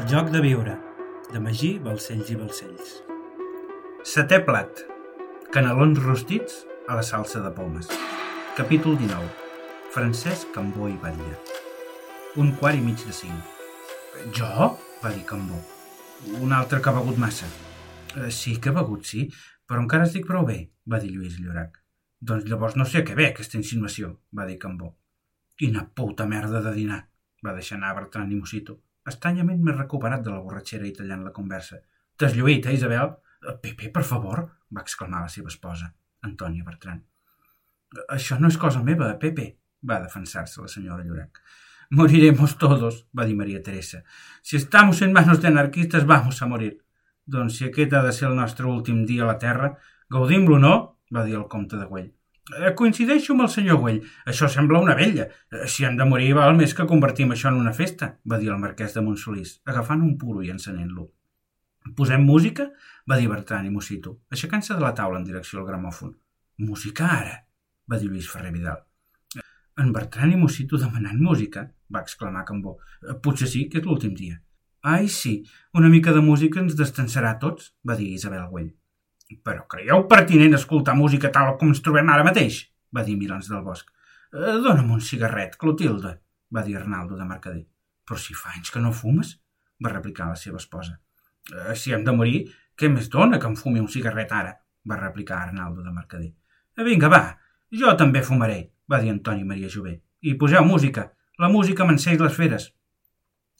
El joc de viure, de Magí, Balcells i Balcells. Setè plat. Canelons rostits a la salsa de pomes. Capítol 19. Francesc Cambó i Batlle. Un quart i mig de cinc. Jo? va dir Cambó. Un altre que ha begut massa. Eh, sí que ha begut, sí, però encara estic prou bé, va dir Lluís Llorac. Doncs llavors no sé què ve, aquesta insinuació, va dir Cambó. Quina puta merda de dinar, va deixar anar Bertran i Mosito, estranyament més recuperat de la borratxera i tallant la conversa. T'has lluït, eh, Isabel? Eh, Pepe, per favor, va exclamar la seva esposa, Antònia Bertran. Això no és cosa meva, Pepe, va defensar-se la senyora Llorac. Moriremos todos, va dir Maria Teresa. Si estamos en manos de anarquistes, vamos a morir. Doncs si aquest ha de ser el nostre últim dia a la Terra, gaudim-lo, no? va dir el comte de Güell. Eh, coincideixo amb el senyor Güell. Això sembla una vella. Eh, si hem de morir, val més que convertim això en una festa, va dir el marquès de Montsolís, agafant un puro i encenent-lo. Posem música? va dir Bertran i Mosito, aixecant-se de la taula en direcció al gramòfon. Música ara? va dir Lluís Ferrer Vidal. En Bertran i Mosito demanant música, va exclamar Cambó. Eh, potser sí que és l'últim dia. Ai, sí, una mica de música ens destensarà tots, va dir Isabel Güell. Però creieu pertinent escoltar música tal com ens trobem ara mateix? va dir Milans del Bosc. Eh, Dóna'm un cigarret, Clotilde, va dir Arnaldo de Mercader. Però si fa anys que no fumes, va replicar la seva esposa. Eh, si hem de morir, què més dona que em fumi un cigarret ara? va replicar Arnaldo de Mercader. Eh, vinga, va, jo també fumaré, va dir Antoni Maria Jové. I poseu música, la música m'enceix les feres.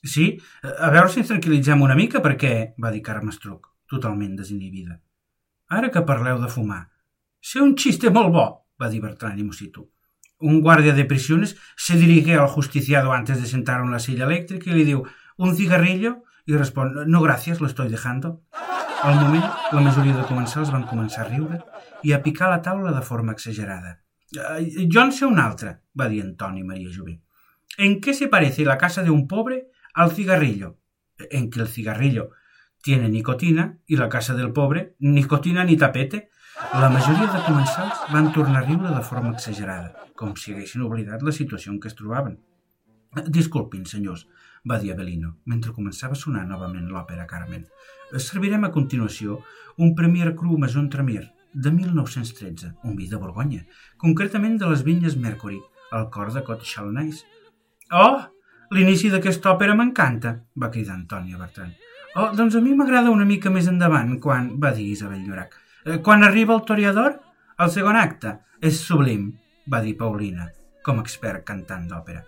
Sí, a veure si ens tranquil·litzem una mica perquè, va dir Carme Estruc, totalment desinhibida. Ara que parleu de fumar. Sé un xiste molt bo, va dir Bertran i Mosito. Un guardia de prisiones se dirige al justiciado antes de sentar en la silla eléctrica y le diu ¿un cigarrillo? I respon no gràcies, lo estoy dejando. Al moment, la majoria de comensals van començar a riure i a picar la taula de forma exagerada. Jo en sé un altre, va dir Antoni Maria Jové. ¿En qué se parece la casa de un pobre al cigarrillo? En que el cigarrillo tiene nicotina i la casa del pobre nicotina ni tapete. La majoria de comensals van tornar a riure de forma exagerada, com si haguessin oblidat la situació en què es trobaven. Disculpin, senyors, va dir Avelino, mentre començava a sonar novament l'òpera Carmen. Servirem a continuació un Premier Cru Maison Tramier, de 1913, un vi de Borgonya, concretament de les vinyes Mercury, al cor de Cot Chalonais. Oh, l'inici d'aquesta òpera m'encanta, va cridar Antònia Bertran. Oh, doncs a mi m'agrada una mica més endavant, quan, va dir Isabel Llorac. Eh, quan arriba el Toriador, el segon acte, és sublim, va dir Paulina, com expert cantant d'òpera.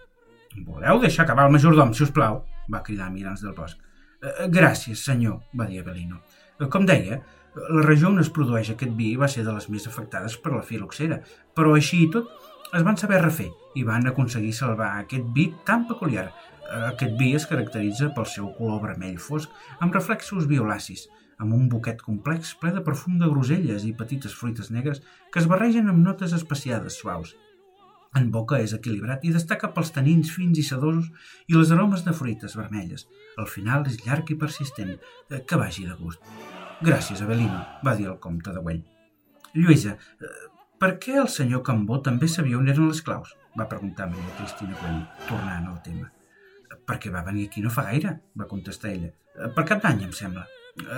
Voleu deixar acabar el majordom, si us plau? va cridar Mirans del Bosc. Eh, gràcies, senyor, va dir Avelino. Eh, com deia, la regió on es produeix aquest vi va ser de les més afectades per la filoxera, però així i tot es van saber refer i van aconseguir salvar aquest vi tan peculiar. Aquest vi es caracteritza pel seu color vermell fosc amb reflexos violacis, amb un boquet complex ple de perfum de groselles i petites fruites negres que es barregen amb notes especiades suaus. En boca és equilibrat i destaca pels tanins fins i sedosos i les aromes de fruites vermelles. Al final és llarg i persistent, que vagi de gust. Gràcies, Avelino, va dir el comte de Güell. Lluïsa, per què el senyor Cambó també sabia on eren les claus? va preguntar Maria Cristina Güell, tornant al tema. Perquè va venir aquí no fa gaire, va contestar ella. Per cap d'any, em sembla.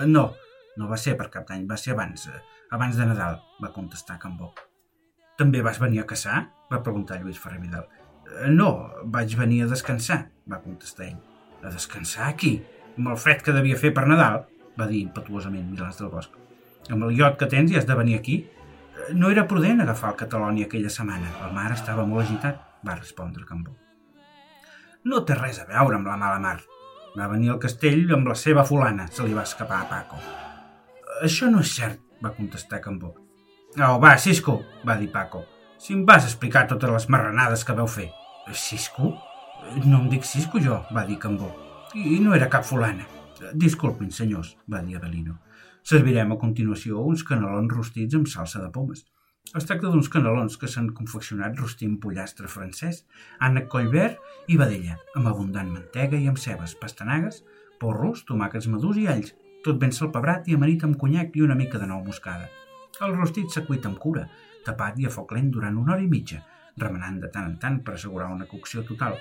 No, no va ser per cap d'any, va ser abans, abans de Nadal, va contestar Cambó. També vas venir a caçar? va preguntar Lluís Ferrer Vidal. No, vaig venir a descansar, va contestar ell. A descansar aquí? Amb el fred que devia fer per Nadal? va dir impetuosament Milans del Bosc. Amb el iot que tens i has de venir aquí? No era prudent agafar el Catalònia aquella setmana. El mar estava molt agitat, va respondre Cambó. No té res a veure amb la mala mar. Va venir al castell amb la seva fulana, se li va escapar a Paco. Això no és cert, va contestar Cambó. Oh, va, Cisco, va dir Paco. Si em vas explicar totes les marranades que veu fer. Cisco? No em dic Cisco jo, va dir Cambó. I no era cap fulana. Disculpin, senyors, va dir Avelino. Servirem a continuació uns canelons rostits amb salsa de pomes. Es tracta d'uns canelons que s'han confeccionat rostint pollastre francès, ànec collverd i vedella, amb abundant mantega i amb cebes, pastanagues, porros, tomàquets madurs i alls, tot ben salpebrat i amanit amb conyac i una mica de nou moscada. El rostit s'ha cuit amb cura, tapat i a foc lent durant una hora i mitja, remenant de tant en tant per assegurar una cocció total.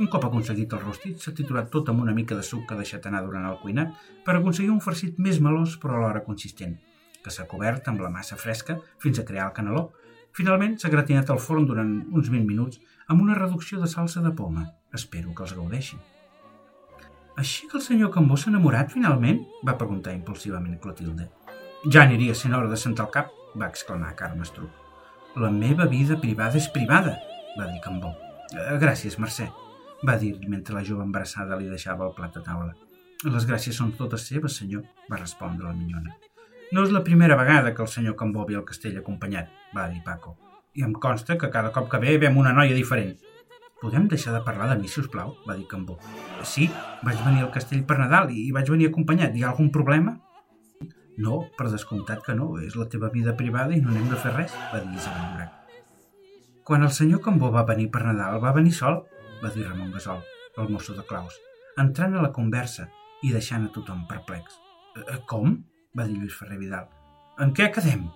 Un cop aconseguit el rostit, s'ha triturat tot amb una mica de suc que ha deixat anar durant el cuinat per aconseguir un farcit més melós però alhora consistent, que s'ha cobert amb la massa fresca fins a crear el caneló. Finalment s'ha gratinat al forn durant uns 20 minuts amb una reducció de salsa de poma. Espero que els gaudeixin. Així que el senyor Cambó s'ha enamorat finalment? va preguntar impulsivament Clotilde. Ja aniria sent hora de sentar el cap, va exclamar Carme Estruc. La meva vida privada és privada, va dir Cambó. Eh, gràcies, Mercè, va dir mentre la jove embarassada li deixava el plat a taula. Les gràcies són totes seves, senyor, va respondre la minyona. No és la primera vegada que el senyor Cambó ve al castell acompanyat, va dir Paco. I em consta que cada cop que ve vem una noia diferent. Podem deixar de parlar de mi, si us plau? va dir Cambó. Sí, vaig venir al castell per Nadal i vaig venir acompanyat. Hi ha algun problema? No, per descomptat que no, és la teva vida privada i no n'hem de fer res, va dir Isabel Morat. Quan el senyor Cambó va venir per Nadal, va venir sol, va dir Ramon Gasol, el mosso de Claus, entrant a la conversa i deixant a tothom perplex. Eh, com? Va dir Lluís Ferrer Vidal. En què quedem?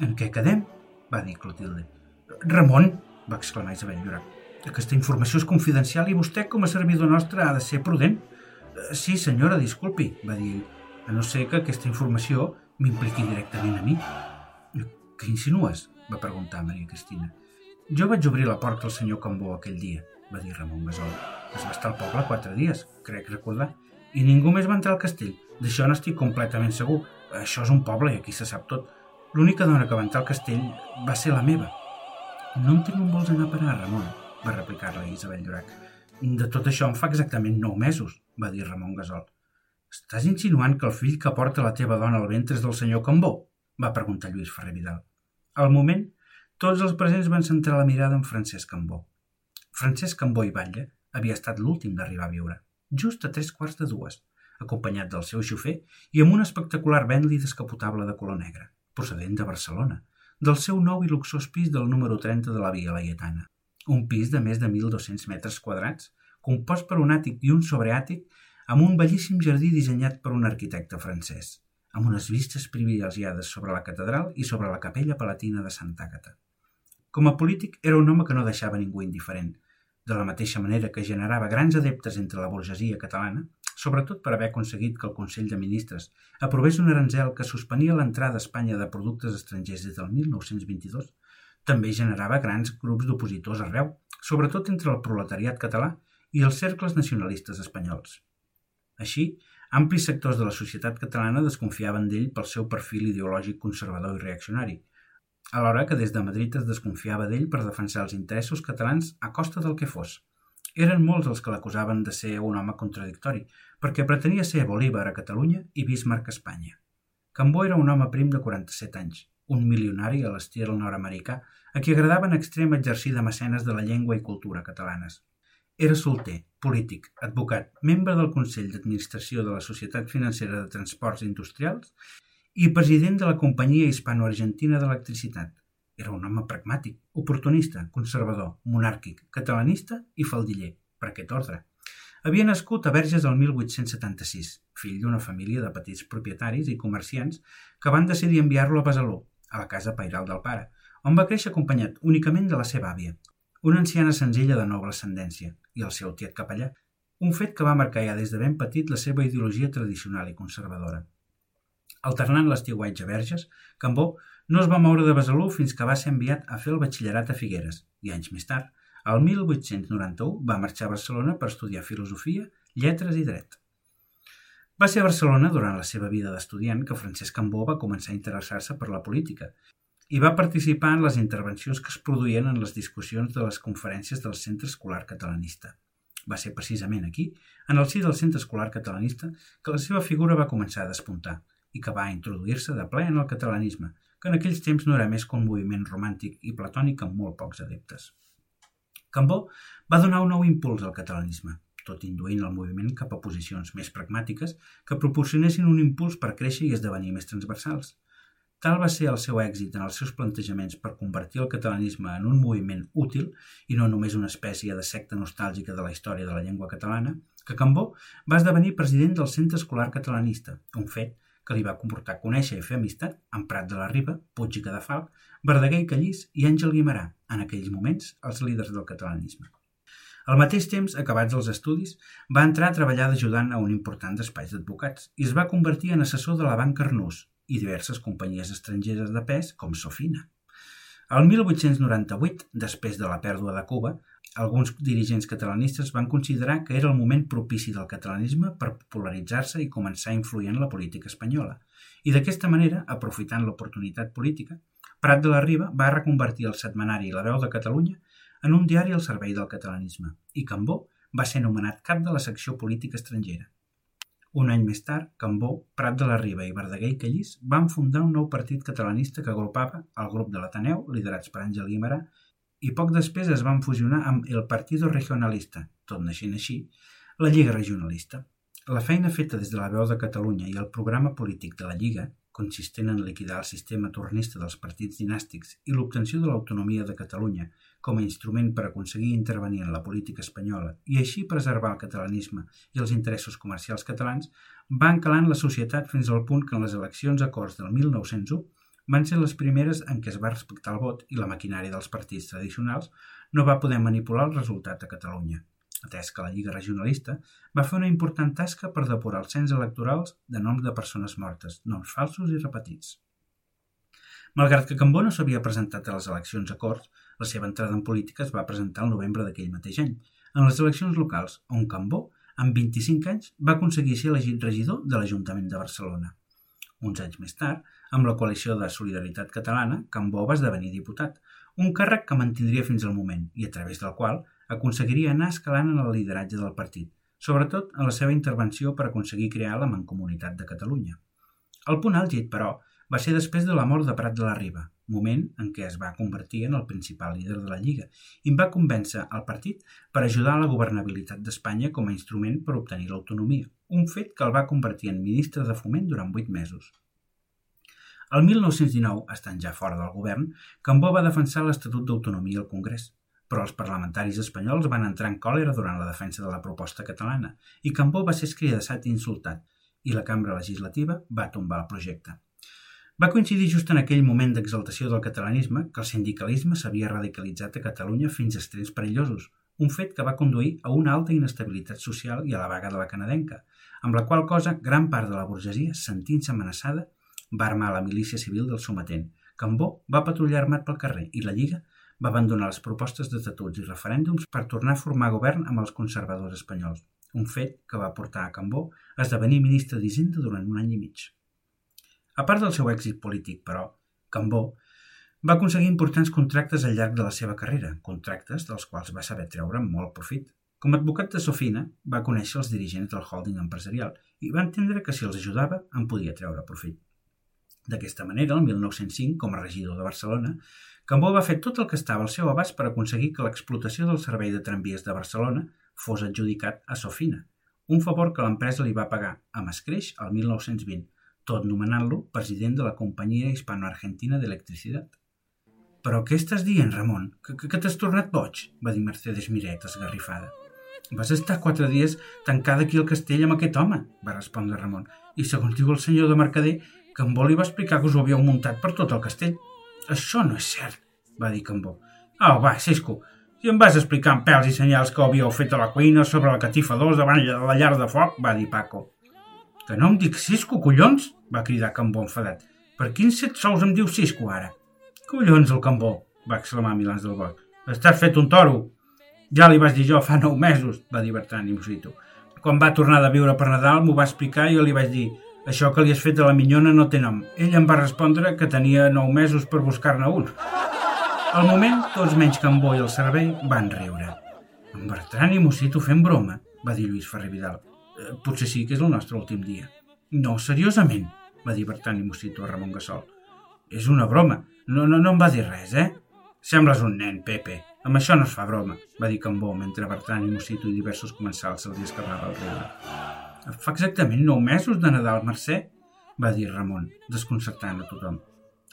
En què quedem? va dir Clotilde. Ramon, va exclamar Isabel Llorac. Aquesta informació és confidencial i vostè, com a servidor nostre, ha de ser prudent. Eh, sí, senyora, disculpi, va dir ell a no ser que aquesta informació m'impliqui directament a mi. Què insinues? va preguntar Maria Cristina. Jo vaig obrir la porta al senyor Cambó aquell dia, va dir Ramon Gasol. Es va estar al poble quatre dies, crec recordar, i ningú més va entrar al castell. D'això n'estic completament segur. Això és un poble i aquí se sap tot. L'única dona que va entrar al castell va ser la meva. No entenc on vols anar a parar, Ramon, va replicar-la Isabel Llorac. De tot això en fa exactament nou mesos, va dir Ramon Gasol. Estàs insinuant que el fill que porta la teva dona al ventre és del senyor Cambó? va preguntar Lluís Ferrer Vidal. Al moment, tots els presents van centrar la mirada en Francesc Cambó. Francesc Cambó i Batlle havia estat l'últim d'arribar a viure, just a tres quarts de dues, acompanyat del seu xofer i amb un espectacular Bentley descapotable de color negre, procedent de Barcelona, del seu nou i luxós pis del número 30 de la Via Laietana. Un pis de més de 1.200 metres quadrats, compost per un àtic i un sobreàtic amb un bellíssim jardí dissenyat per un arquitecte francès, amb unes vistes privilegiades sobre la catedral i sobre la capella palatina de Santa Àgata. Com a polític era un home que no deixava ningú indiferent, de la mateixa manera que generava grans adeptes entre la burgesia catalana, sobretot per haver aconseguit que el Consell de Ministres aprovés un aranzel que suspenia l'entrada a Espanya de productes estrangers des del 1922, també generava grans grups d'opositors arreu, sobretot entre el proletariat català i els cercles nacionalistes espanyols. Així, amplis sectors de la societat catalana desconfiaven d'ell pel seu perfil ideològic conservador i reaccionari, alhora que des de Madrid es desconfiava d'ell per defensar els interessos catalans a costa del que fos. Eren molts els que l'acusaven de ser un home contradictori, perquè pretenia ser Bolívar a Catalunya i Bismarck a Espanya. Cambó era un home prim de 47 anys, un milionari a l'estil nord-americà a qui agradava en extrem exercir de mecenes de la llengua i cultura catalanes. Era solter, polític, advocat, membre del Consell d'Administració de la Societat Financera de Transports Industrials i president de la Companyia Hispano-Argentina d'Electricitat. Era un home pragmàtic, oportunista, conservador, monàrquic, catalanista i faldiller, per aquest ordre. Havia nascut a Verges el 1876, fill d'una família de petits propietaris i comerciants que van decidir enviar-lo a Besalú, a la casa pairal del pare, on va créixer acompanyat únicament de la seva àvia, una anciana senzilla de noble ascendència, i el seu tiet capellà, un fet que va marcar ja des de ben petit la seva ideologia tradicional i conservadora. Alternant l'estiuatge a Verges, Cambó no es va moure de Besalú fins que va ser enviat a fer el batxillerat a Figueres i anys més tard, el 1891, va marxar a Barcelona per estudiar filosofia, lletres i dret. Va ser a Barcelona, durant la seva vida d'estudiant, que Francesc Cambó va començar a interessar-se per la política i va participar en les intervencions que es produïen en les discussions de les conferències del Centre Escolar Catalanista. Va ser precisament aquí, en el si del Centre Escolar Catalanista, que la seva figura va començar a despuntar i que va introduir-se de ple en el catalanisme, que en aquells temps no era més que un moviment romàntic i platònic amb molt pocs adeptes. Cambó va donar un nou impuls al catalanisme, tot induint el moviment cap a posicions més pragmàtiques que proporcionessin un impuls per créixer i esdevenir més transversals – Tal va ser el seu èxit en els seus plantejaments per convertir el catalanisme en un moviment útil i no només una espècie de secta nostàlgica de la història de la llengua catalana, que Cambó va esdevenir president del Centre Escolar Catalanista, un fet que li va comportar conèixer i fer amistat amb Prat de la Riba, Puig i Cadafalc, Verdaguer i Callís i Àngel Guimarà, en aquells moments els líders del catalanisme. Al mateix temps, acabats els estudis, va entrar a treballar d'ajudant a un important despatx d'advocats i es va convertir en assessor de la Banca Arnús i diverses companyies estrangeres de pes com Sofina. El 1898, després de la pèrdua de Cuba, alguns dirigents catalanistes van considerar que era el moment propici del catalanisme per popularitzar-se i començar a influir en la política espanyola. I d'aquesta manera, aprofitant l'oportunitat política, Prat de la Riba va reconvertir el setmanari La Veu de Catalunya en un diari al servei del catalanisme i Cambó va ser nomenat cap de la secció política estrangera. Un any més tard, Cambó, Prat de la Riba i Verdaguer i Callís van fundar un nou partit catalanista que agrupava el grup de l'Ateneu, liderats per Àngel Guimarà, i poc després es van fusionar amb el Partido Regionalista, tot naixent així, la Lliga Regionalista. La feina feta des de la veu de Catalunya i el programa polític de la Lliga consistent en liquidar el sistema tornista dels partits dinàstics i l'obtenció de l'autonomia de Catalunya com a instrument per aconseguir intervenir en la política espanyola i així preservar el catalanisme i els interessos comercials catalans, van calant la societat fins al punt que en les eleccions a Corts del 1901 van ser les primeres en què es va respectar el vot i la maquinària dels partits tradicionals no va poder manipular el resultat a Catalunya atès que la Lliga Regionalista va fer una important tasca per depurar els cens electorals de noms de persones mortes, noms falsos i repetits. Malgrat que Cambó no s'havia presentat a les eleccions a Corts, la seva entrada en política es va presentar el novembre d'aquell mateix any, en les eleccions locals, on Cambó, amb 25 anys, va aconseguir ser elegit regidor de l'Ajuntament de Barcelona. Uns anys més tard, amb la coalició de Solidaritat Catalana, Cambó va esdevenir diputat, un càrrec que mantindria fins al moment i a través del qual aconseguiria anar escalant en el lideratge del partit, sobretot en la seva intervenció per aconseguir crear la Mancomunitat de Catalunya. El punt àlgid, però, va ser després de la mort de Prat de la Riba, moment en què es va convertir en el principal líder de la Lliga i va convèncer al partit per ajudar a la governabilitat d'Espanya com a instrument per obtenir l'autonomia, un fet que el va convertir en ministre de Foment durant vuit mesos. El 1919, estant ja fora del govern, Cambó va defensar l'Estatut d'Autonomia al Congrés, però els parlamentaris espanyols van entrar en còlera durant la defensa de la proposta catalana i Cambó va ser escridassat i insultat i la cambra legislativa va tombar el projecte. Va coincidir just en aquell moment d'exaltació del catalanisme que el sindicalisme s'havia radicalitzat a Catalunya fins a extrems perillosos, un fet que va conduir a una alta inestabilitat social i a la vaga de la canadenca, amb la qual cosa gran part de la burgesia, sentint-se amenaçada, va armar la milícia civil del sometent. Cambó va patrullar armat pel carrer i la Lliga va abandonar les propostes d'estatuts i referèndums per tornar a formar govern amb els conservadors espanyols, un fet que va portar a Cambó a esdevenir ministre d'Hisenda durant un any i mig. A part del seu èxit polític, però, Cambó va aconseguir importants contractes al llarg de la seva carrera, contractes dels quals va saber treure molt profit. Com a advocat de Sofina, va conèixer els dirigents del holding empresarial i va entendre que si els ajudava en podia treure profit. D'aquesta manera, el 1905, com a regidor de Barcelona, Cambó va fer tot el que estava al seu abast per aconseguir que l'explotació del servei de tramvies de Barcelona fos adjudicat a Sofina, un favor que l'empresa li va pagar amb escreix el 1920, tot nomenant-lo president de la Companyia Hispano-Argentina d'Electricitat. «Però què estàs dient, Ramon? Que, que, que t'has tornat boig?» va dir Mercedes Miret, esgarrifada. «Vas estar quatre dies tancada aquí al castell amb aquest home», va respondre Ramon. «I segons diu el senyor de Mercader, vol li va explicar que us ho havíeu muntat per tot el castell». Això no és cert, va dir Cambó. Au, oh, va, Cisco, si em vas explicar amb pèls i senyals que ho havíeu fet a la cuina sobre la catifa d'os davant de la llar de foc, va dir Paco. Que no em dic Cisco, collons? va cridar Cambó enfadat. Per quins set sous em diu Cisco, ara? Collons, el Cambó, va exclamar Milans del Boc. Estàs fet un toro. Ja li vas dir jo fa nou mesos, va dir Bertran i Mosito. Quan va tornar de viure per Nadal m'ho va explicar i jo li vaig dir això que li has fet a la minyona no té nom. Ell em va respondre que tenia nou mesos per buscar-ne un. Al moment, tots menys Bo i el servei van riure. En Bertran i Mosito fent broma, va dir Lluís Ferrer Vidal. Eh, potser sí que és el nostre últim dia. No, seriosament, va dir Bertran i Mosito a Ramon Gassol. És una broma. No, no, no em va dir res, eh? Sembles un nen, Pepe. Amb això no es fa broma, va dir Cambó mentre Bertran i Mosito i diversos comensals se'ls escapava el riure. Fa exactament nou mesos de Nadal, Mercè, va dir Ramon, desconcertant a tothom.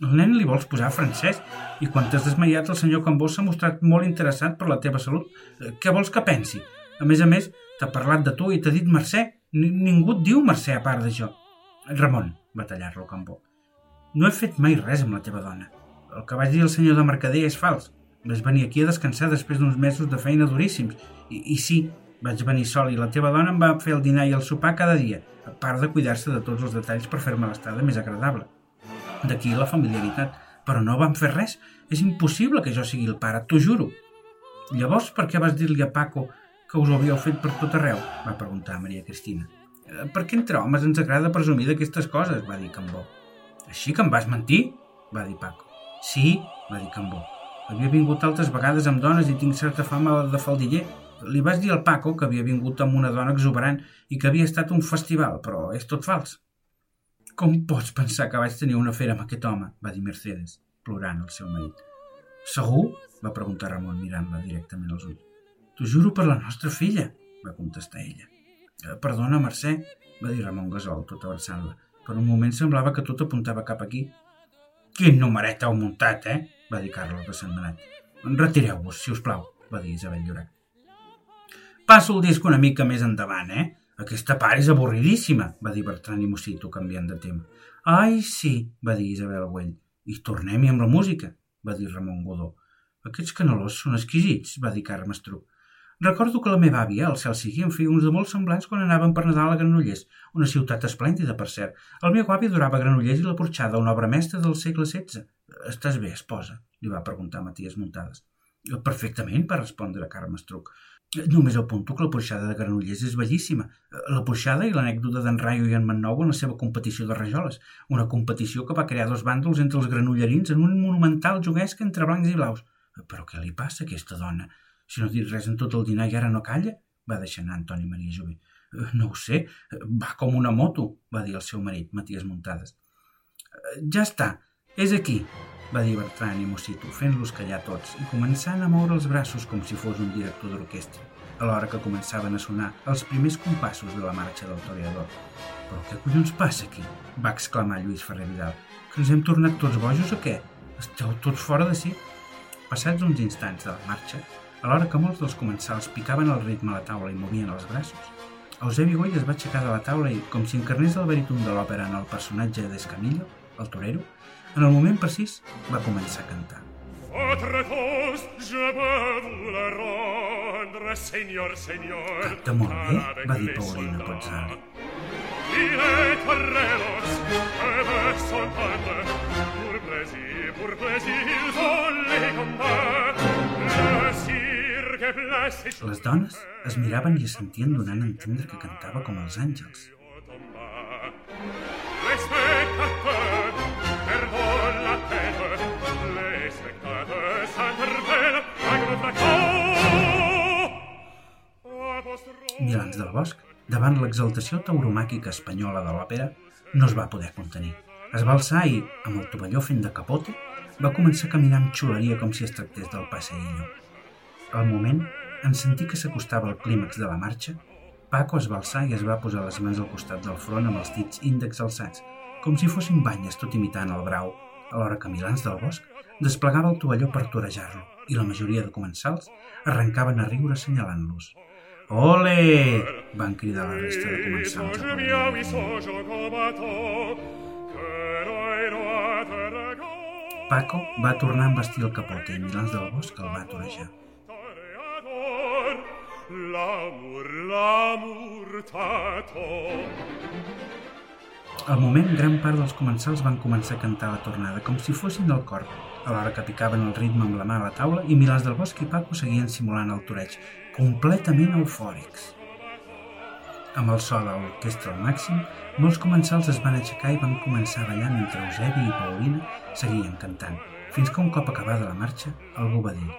El nen li vols posar francès i quan t'has desmaiat el senyor Cambó s'ha mostrat molt interessat per la teva salut. Eh, què vols que pensi? A més a més, t'ha parlat de tu i t'ha dit Mercè. N Ningú et diu Mercè a part d'això. Ramon, va tallar-lo. No he fet mai res amb la teva dona. El que vaig dir al senyor de Mercader és fals. Vas venir aquí a descansar després d'uns mesos de feina duríssims. I, I sí, vaig venir sol i la teva dona em va fer el dinar i el sopar cada dia, a part de cuidar-se de tots els detalls per fer-me l'estada més agradable. D'aquí la familiaritat. Però no van fer res. És impossible que jo sigui el pare, t'ho juro. Llavors, per què vas dir-li a Paco que us havíeu fet per tot arreu? va preguntar Maria Cristina. Eh, perquè entre homes ens agrada presumir d'aquestes coses, va dir Cambó. Així que em vas mentir? va dir Paco. Sí, va dir Cambó. Havia vingut altres vegades amb dones i tinc certa fama de faldiller. Li vas dir al Paco que havia vingut amb una dona exuberant i que havia estat un festival, però és tot fals. Com pots pensar que vaig tenir una fera amb aquest home? va dir Mercedes, plorant el seu marit. Segur? va preguntar Ramon mirant-la directament als ulls. T'ho juro per la nostra filla, va contestar ella. Eh, perdona, Mercè, va dir Ramon Gasol, tot avançant-la. Per un moment semblava que tot apuntava cap aquí. Quin numeret heu muntat, eh? va dir Carlos de Sant Manat. Retireu-vos, si us plau, va dir Isabel Llorac. Passo el disc una mica més endavant, eh? Aquesta part és avorridíssima, va dir Bertran i Mosito, canviant de tema. Ai, sí, va dir Isabel Güell. I tornem-hi amb la música, va dir Ramon Godó. Aquests canelós són exquisits, va dir Carme Estruc. Recordo que la meva àvia, el cel sigui, em feia uns de molt semblants quan anàvem per Nadal a Granollers, una ciutat esplèndida, per cert. El meu avi adorava Granollers i la Porxada, una obra mestra del segle XVI. Estàs bé, esposa? li va preguntar Matías Muntades. Perfectament, va respondre Carme Estruc. Només apunto que la porxada de Granollers és bellíssima. La porxada i l'anècdota d'en Rayo i en Mannou en la seva competició de rajoles. Una competició que va crear dos bàndols entre els granollerins en un monumental juguesc entre blancs i blaus. Però què li passa a aquesta dona? Si no dit res en tot el dinar i ara no calla? Va deixar anar Antoni Maria Jové. No ho sé, va com una moto, va dir el seu marit, Matías Muntades. Ja està, és aquí, va dir Bertran i Mosito, fent-los callar tots i començant a moure els braços com si fos un director d'orquestra, alhora que començaven a sonar els primers compassos de la marxa del toreador. Però què collons passa aquí? va exclamar Lluís Ferrer Vidal. Que ens hem tornat tots bojos o què? Esteu tots fora de si? Passats uns instants de la marxa, alhora que molts dels comensals picaven el ritme a la taula i movien els braços, Eusebi Goy es va aixecar de la taula i, com si encarnés el veritum de l'òpera en el personatge d'Escamillo, el torero, en el moment precís va començar a cantar. Votre toast, je peux vous le rendre, senyor, senyor. Canta molt bé, va dir Paulina Pozzani. Il est Carrelos, et son tendre, pour plaisir, pour plaisir, ont les combats, le. Les dones es miraven i es sentien donant a entendre que cantava com els àngels. Milans del Bosc, davant l'exaltació tauromàquica espanyola de l'òpera, no es va poder contenir. Es va alçar i, amb el tovalló fent de capote, va començar a caminar amb xuleria com si es tractés del passeillo. Al moment, en sentir que s'acostava al clímax de la marxa, Paco es va alçar i es va posar les mans al costat del front amb els dits índexs alçats, com si fossin banyes tot imitant el brau, alhora que Milans del Bosc desplegava el tovalló per torejar-lo i la majoria de comensals arrencaven a riure assenyalant-los. Ole! van cridar la resta de comensals. Paco va tornar a embestir el capote i Milans del Bosc el va torejar. L'amor, l'amor tato al moment, gran part dels comensals van començar a cantar la tornada, com si fossin del cor, alhora que picaven el ritme amb la mà a la taula i Milans del Bosc i Paco seguien simulant el toreig, completament eufòrics. Amb el so de l'orquestra al màxim, molts comensals es van aixecar i van començar a ballar mentre Eusebi i Paulina seguien cantant, fins que un cop acabada la marxa, algú va dir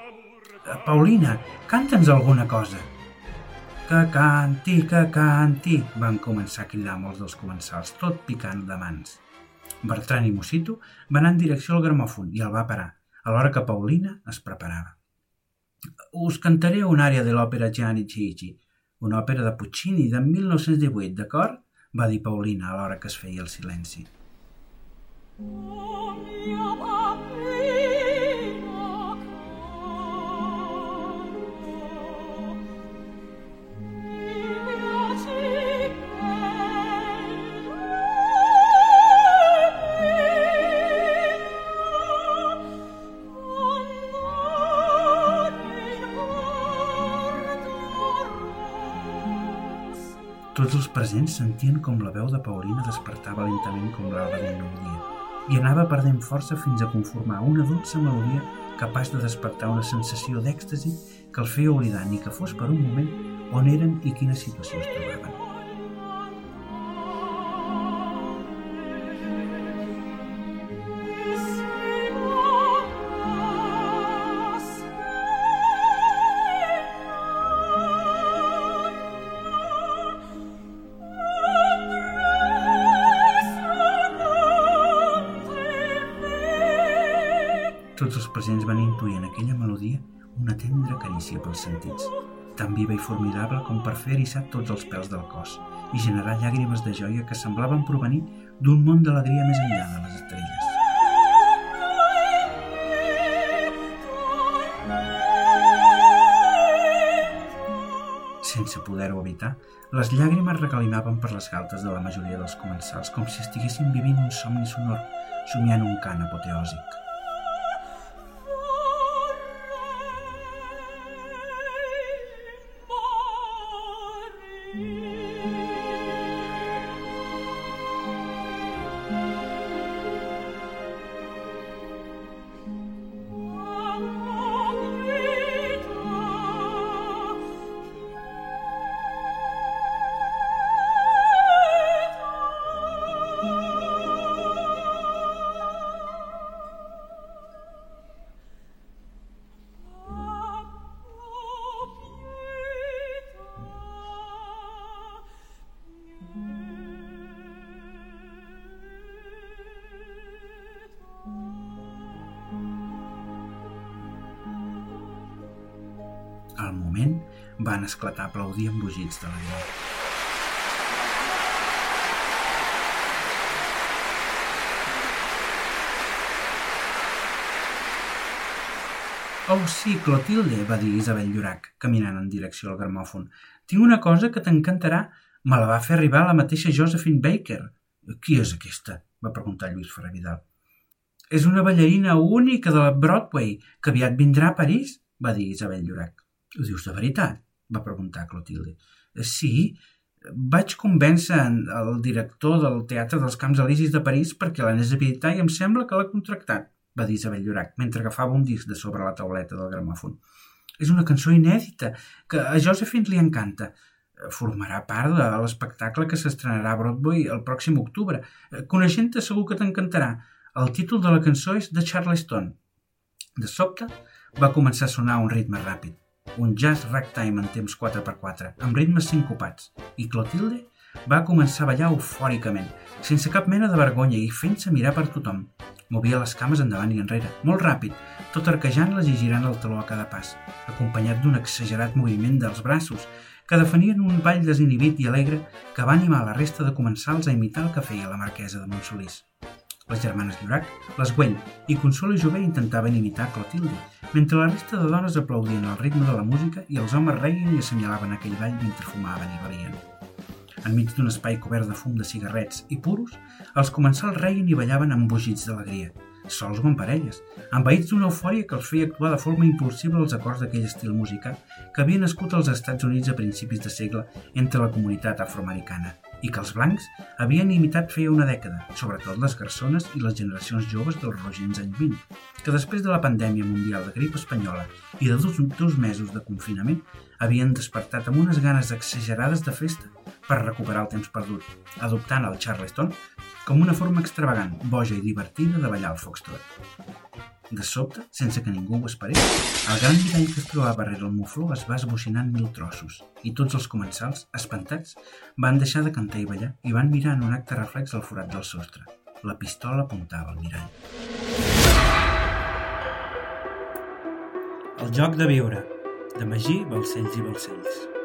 «Paulina, canta'ns alguna cosa!» Que canti, que canti, van començar a cridar molts dels comensals, tot picant de mans. Bertran i Mosito van anar en direcció al gramòfon i el va parar, alhora que Paulina es preparava. Us cantaré una àrea de l'òpera Gianni Gigi, una òpera de Puccini de 1918, d'acord? va dir Paulina alhora que es feia el silenci. Oh, mio Tots els presents sentien com la veu de Paulina despertava lentament com l'alba d'un nou dia i anava perdent força fins a conformar una dolça melodia capaç de despertar una sensació d'èxtasi que els feia oblidar ni que fos per un moment on eren i quina situació es trobaven. Presents van intuir en aquella melodia una tendra carícia pels sentits, tan viva i formidable com per fer eriçar tots els pèls del cos i generar llàgrimes de joia que semblaven provenir d'un món d'alegria més enllà de les estrelles. Sense poder-ho evitar, les llàgrimes recalinaven per les galtes de la majoria dels comensals com si estiguessin vivint un somni sonor, somiant un cant apoteòsic. Esclatar a aplaudir embogits de la llum. Oh, sí, Clotilde, va dir Isabel Llorac, caminant en direcció al gramòfon. Tinc una cosa que t'encantarà. Me la va fer arribar la mateixa Josephine Baker. Qui és aquesta? va preguntar Lluís Ferrer Vidal. És una ballarina única de la Broadway, que aviat vindrà a París, va dir Isabel Llorac. Ho dius de veritat? Va preguntar Clotilde. Sí, vaig convèncer el director del Teatre dels Camps Elisis de París perquè l'anés a visitar i em sembla que l'ha contractat, va dir Isabel Llorac, mentre agafava un disc de sobre la tauleta del gramòfon. És una cançó inèdita, que a Josephine li encanta. Formarà part de l'espectacle que s'estrenarà a Broadway el pròxim octubre. Coneixent-te segur que t'encantarà. El títol de la cançó és de Charleston. De sobte, va començar a sonar un ritme ràpid un jazz ragtime en temps 4x4, amb ritmes sincopats, i Clotilde va començar a ballar eufòricament, sense cap mena de vergonya i fent-se mirar per tothom. Movia les cames endavant i enrere, molt ràpid, tot arquejant-les i girant el taló a cada pas, acompanyat d'un exagerat moviment dels braços, que definien un ball desinhibit i alegre que va animar la resta de comensals a imitar el que feia la marquesa de Montsolís. Les germanes Llorac, les Güell i Consola Jové intentaven imitar Clotilde, mentre la resta de dones aplaudien el ritme de la música i els homes reien i assenyalaven aquell ball mentre fumaven i balien. Enmig d'un espai cobert de fum de cigarrets i puros, els comensals reien i ballaven bugits d'alegria, sols o en parelles, envaïts d'una eufòria que els feia actuar de forma impulsiva als acords d'aquell estil musical que havia nascut als Estats Units a principis de segle entre la comunitat afroamericana i que els blancs havien imitat feia una dècada, sobretot les garçones i les generacions joves dels rogents anys 20, que després de la pandèmia mundial de grip espanyola i de dos, dos mesos de confinament havien despertat amb unes ganes exagerades de festa per recuperar el temps perdut, adoptant el Charleston com una forma extravagant, boja i divertida de ballar el foxtrot. De sobte, sense que ningú ho esperés, el gran mirall que es trobava darrere el mufló es va esbocinar en mil trossos i tots els comensals, espantats, van deixar de cantar i ballar i van mirar en un acte reflex al forat del sostre. La pistola apuntava al mirall. El joc de viure, de Magí, Balcells i Balcells.